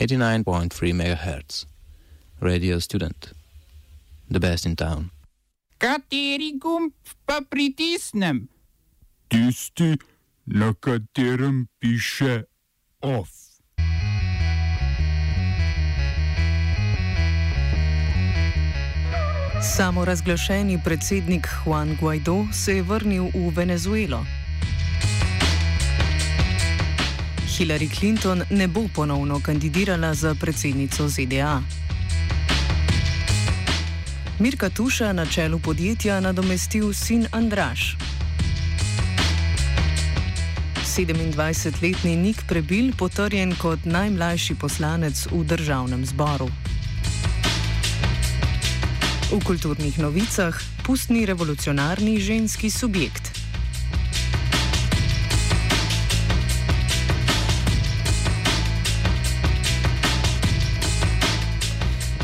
89.3 MHz. Radio Student. The best in town. Kateri gumb pa pritisnem? Tisti, na katerem piše OF. Samo razglašeni predsednik Juan Guaido se je vrnil v Venezuelo. Hillary Clinton ne bo ponovno kandidirala za predsednico ZDA. Mirka Tuša na čelu podjetja nadomestil sin Andraš. 27-letni Nik Prebil potrjen kot najmlajši poslanec v državnem zboru. V kulturnih novicah pustni revolucionarni ženski subjekt.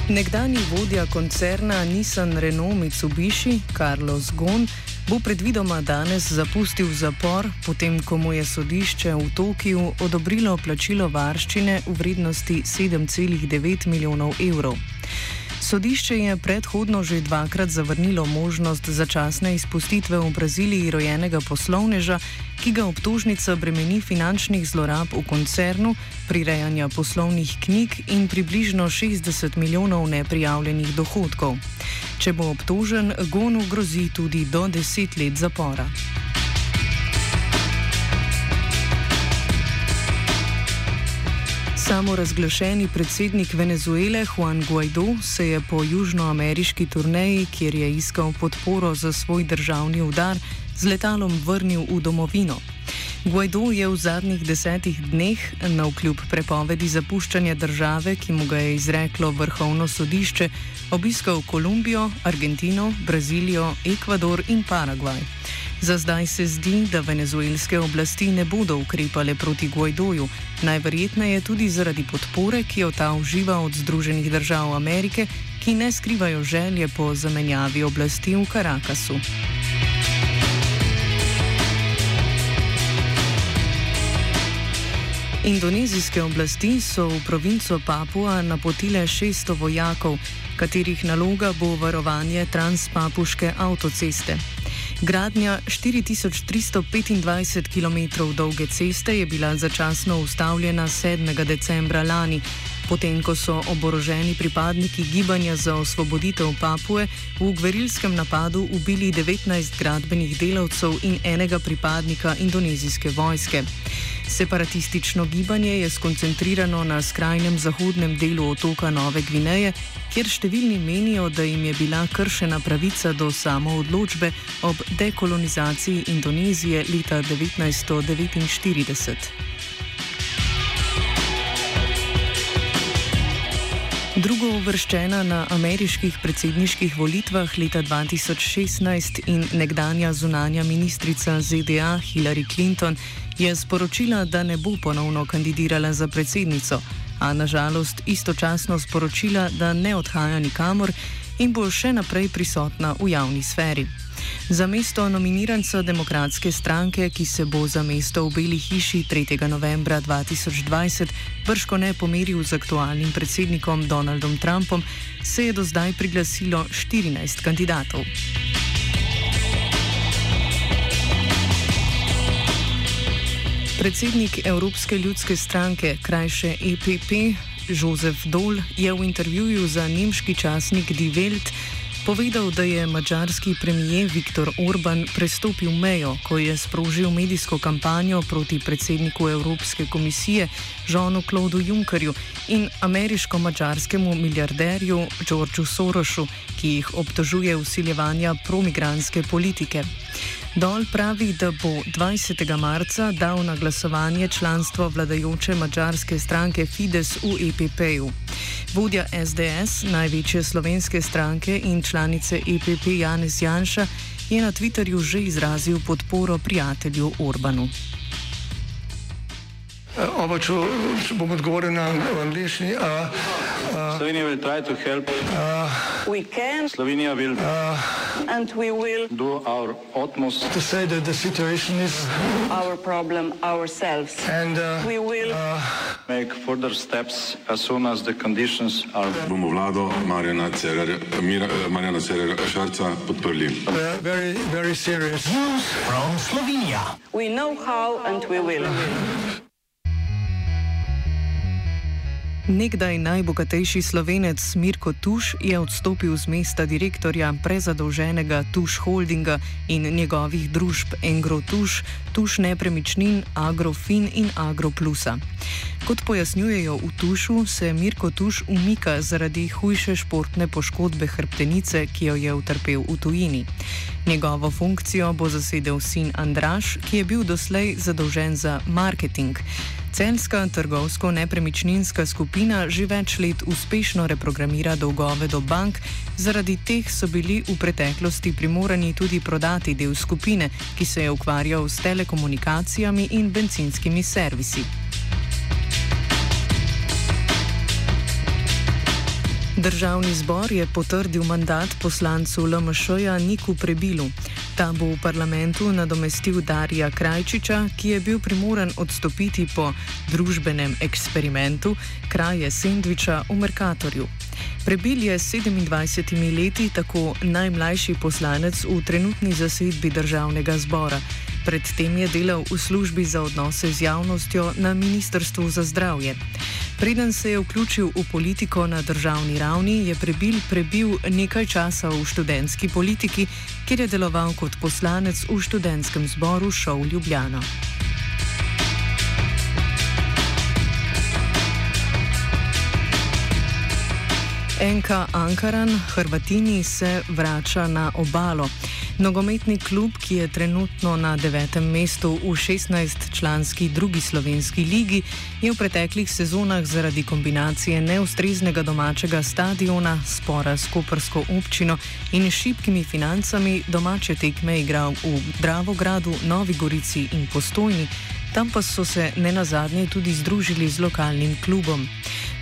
Nekdani vodja koncerna Nissan Renault Mitsubishi, Carlos Gon, bo predvidoma danes zapustil zapor, potem ko mu je sodišče v Tokiu odobrilo plačilo varščine v vrednosti 7,9 milijonov evrov. Sodišče je predhodno že dvakrat zavrnilo možnost začasne izpustitve v Braziliji rojenega poslovneža, ki ga obtožnica bremeni finančnih zlorab v koncernu, prirejanja poslovnih knjig in približno 60 milijonov neprijavljenih dohodkov. Če bo obtožen, Gonu grozi tudi do 10 let zapora. Samo razglašeni predsednik Venezuele Juan Guaido se je po južnoameriški turneji, kjer je iskal podporo za svoj državni udar, z letalom vrnil v domovino. Guaido je v zadnjih desetih dneh, na vkljub prepovedi zapuščanja države, ki mu ga je izreklo vrhovno sodišče, obiskal Kolumbijo, Argentino, Brazilijo, Ekvador in Paragvaj. Za zdaj se zdi, da venezuelske oblasti ne bodo ukrepale proti Guaidoju, najverjetneje tudi zaradi podpore, ki jo ta uživa od Združenih držav Amerike, ki ne skrivajo želje po zamenjavi oblasti v Karakasu. Indonezijske oblasti so v provinco Papua napotile 600 vojakov, katerih naloga bo varovanje transpapuške avtoceste. Gradnja 4325 km dolge ceste je bila začasno ustavljena 7. decembra lani, potem ko so oboroženi pripadniki gibanja za osvoboditev Papue v gverilskem napadu ubili 19 gradbenih delavcev in enega pripadnika indonezijske vojske. Separatistično gibanje je skoncentrirano na skrajnem zahodnem delu otoka Nove Gvineje, kjer številni menijo, da jim je bila kršena pravica do samoodločbe ob dekolonizaciji Indonezije leta 1949. Drugo uvrščena na ameriških predsedniških volitvah leta 2016 in nekdanja zunanja ministrica ZDA Hillary Clinton je sporočila, da ne bo ponovno kandidirala za predsednico, a nažalost istočasno sporočila, da ne odhaja nikamor in bo še naprej prisotna v javni sferi. Za mesto nominiranca demokratske stranke, ki se bo za mesto v Beli hiši 3. novembra 2020 brško ne pomeril z aktualnim predsednikom Donaldom Trumpom, se je do zdaj priglasilo 14 kandidatov. Predsednik Evropske ljudske stranke, krajše EPP, Jozef Dol, je v intervjuju za nemški časnik Die Welt povedal, da je mačarski premijer Viktor Orban prestopil mejo, ko je sprožil medijsko kampanjo proti predsedniku Evropske komisije Žonu Klaudu Junckerju in ameriško-mačarskemu milijarderju Georgeu Sorošu, ki jih obtožuje usiljevanja promigranske politike. Dol pravi, da bo 20. marca dal na glasovanje članstvo vladajoče mačarske stranke Fides v EPP-ju. Vodja SDS, največje slovenske stranke in članice EPP Janez Janša, je na Twitterju že izrazil podporo prijatelju Orbanu. Oba, če, če bom odgovoril na angliški. Uh, uh, Slovenija will try to help. Uh, we can. Slovenija will. Uh, and we will do our utmost to say that the situation is our problem ourselves. And uh, we will uh, make further steps as soon as the conditions are. Bomo vlado Marjana Cererja, Marjana Cererja Šarca podprli. Very, very serious. News from Slovenia. We know how and we will. Nekdaj najbogatejši slovenec Mirko Tuš je odstopil z mesta direktorja prezadolženega Tuš Holdinga in njegovih družb Engro Tuš, Tuš Nepremičnin, Agrofin in Agroplusa. Kot pojasnjujejo v Tušu, se Mirko Tuš umika zaradi hujše športne poškodbe hrbtenice, ki jo je utrpel v tujini. Njegovo funkcijo bo zasedel sin Andraš, ki je bil doslej zadolžen za marketing. Celska trgovsko-nepremičninska skupina že več let uspešno reprogramira dolgove do bank, zaradi teh so bili v preteklosti primorani tudi prodati del skupine, ki se je ukvarjal s telekomunikacijami in benzinskimi servisi. Državni zbor je potrdil mandat poslancu LMŠ-ja Niku Prebilu. Ta bo v parlamentu nadomestil Darija Krajčiča, ki je bil primoran odstopiti po družbenem eksperimentu kraje Sendviča v Merkatorju. Prebil je s 27 leti tako najmlajši poslanec v trenutni zasedbi državnega zbora. Predtem je delal v službi za odnose z javnostjo na Ministrstvu za zdravje. Preden se je vključil v politiko na državni ravni, je prebil, prebil nekaj časa v študentski politiki, kjer je deloval kot poslanec v študentskem zboru Šov Ljubljana. NK Ankaran, Hrvatini, se vrača na obalo. Nogometni klub, ki je trenutno na devetem mestu v 16-članski drugi slovenski ligi, je v preteklih sezonah zaradi kombinacije neustreznega domačega stadiona, spora s koprsko občino in šibkimi financami domače tekme igral v Dravogradu, Novi Gorici in Postojni, tam pa so se ne nazadnje tudi združili z lokalnim klubom.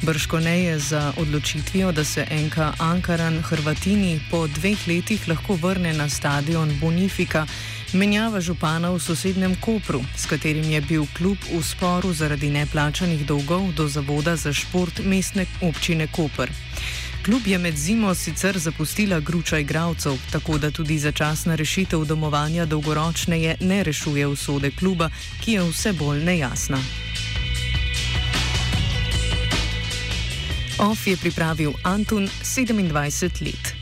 Brško ne je za odločitvijo, da se NK Ankaran Hrvatini po dveh letih lahko vrne na stadion Bonifika, menjava župana v sosednjem Kopru, s katerim je bil klub v sporu zaradi neplačanih dolgov do Zavoda za šport mestne občine Koper. Klub je med zimo sicer zapustila gruča igralcev, tako da tudi začasna rešitev domovanja dolgoročneje ne rešuje usode kluba, ki je vse bolj nejasna. OF je pripravil Antun 27 let.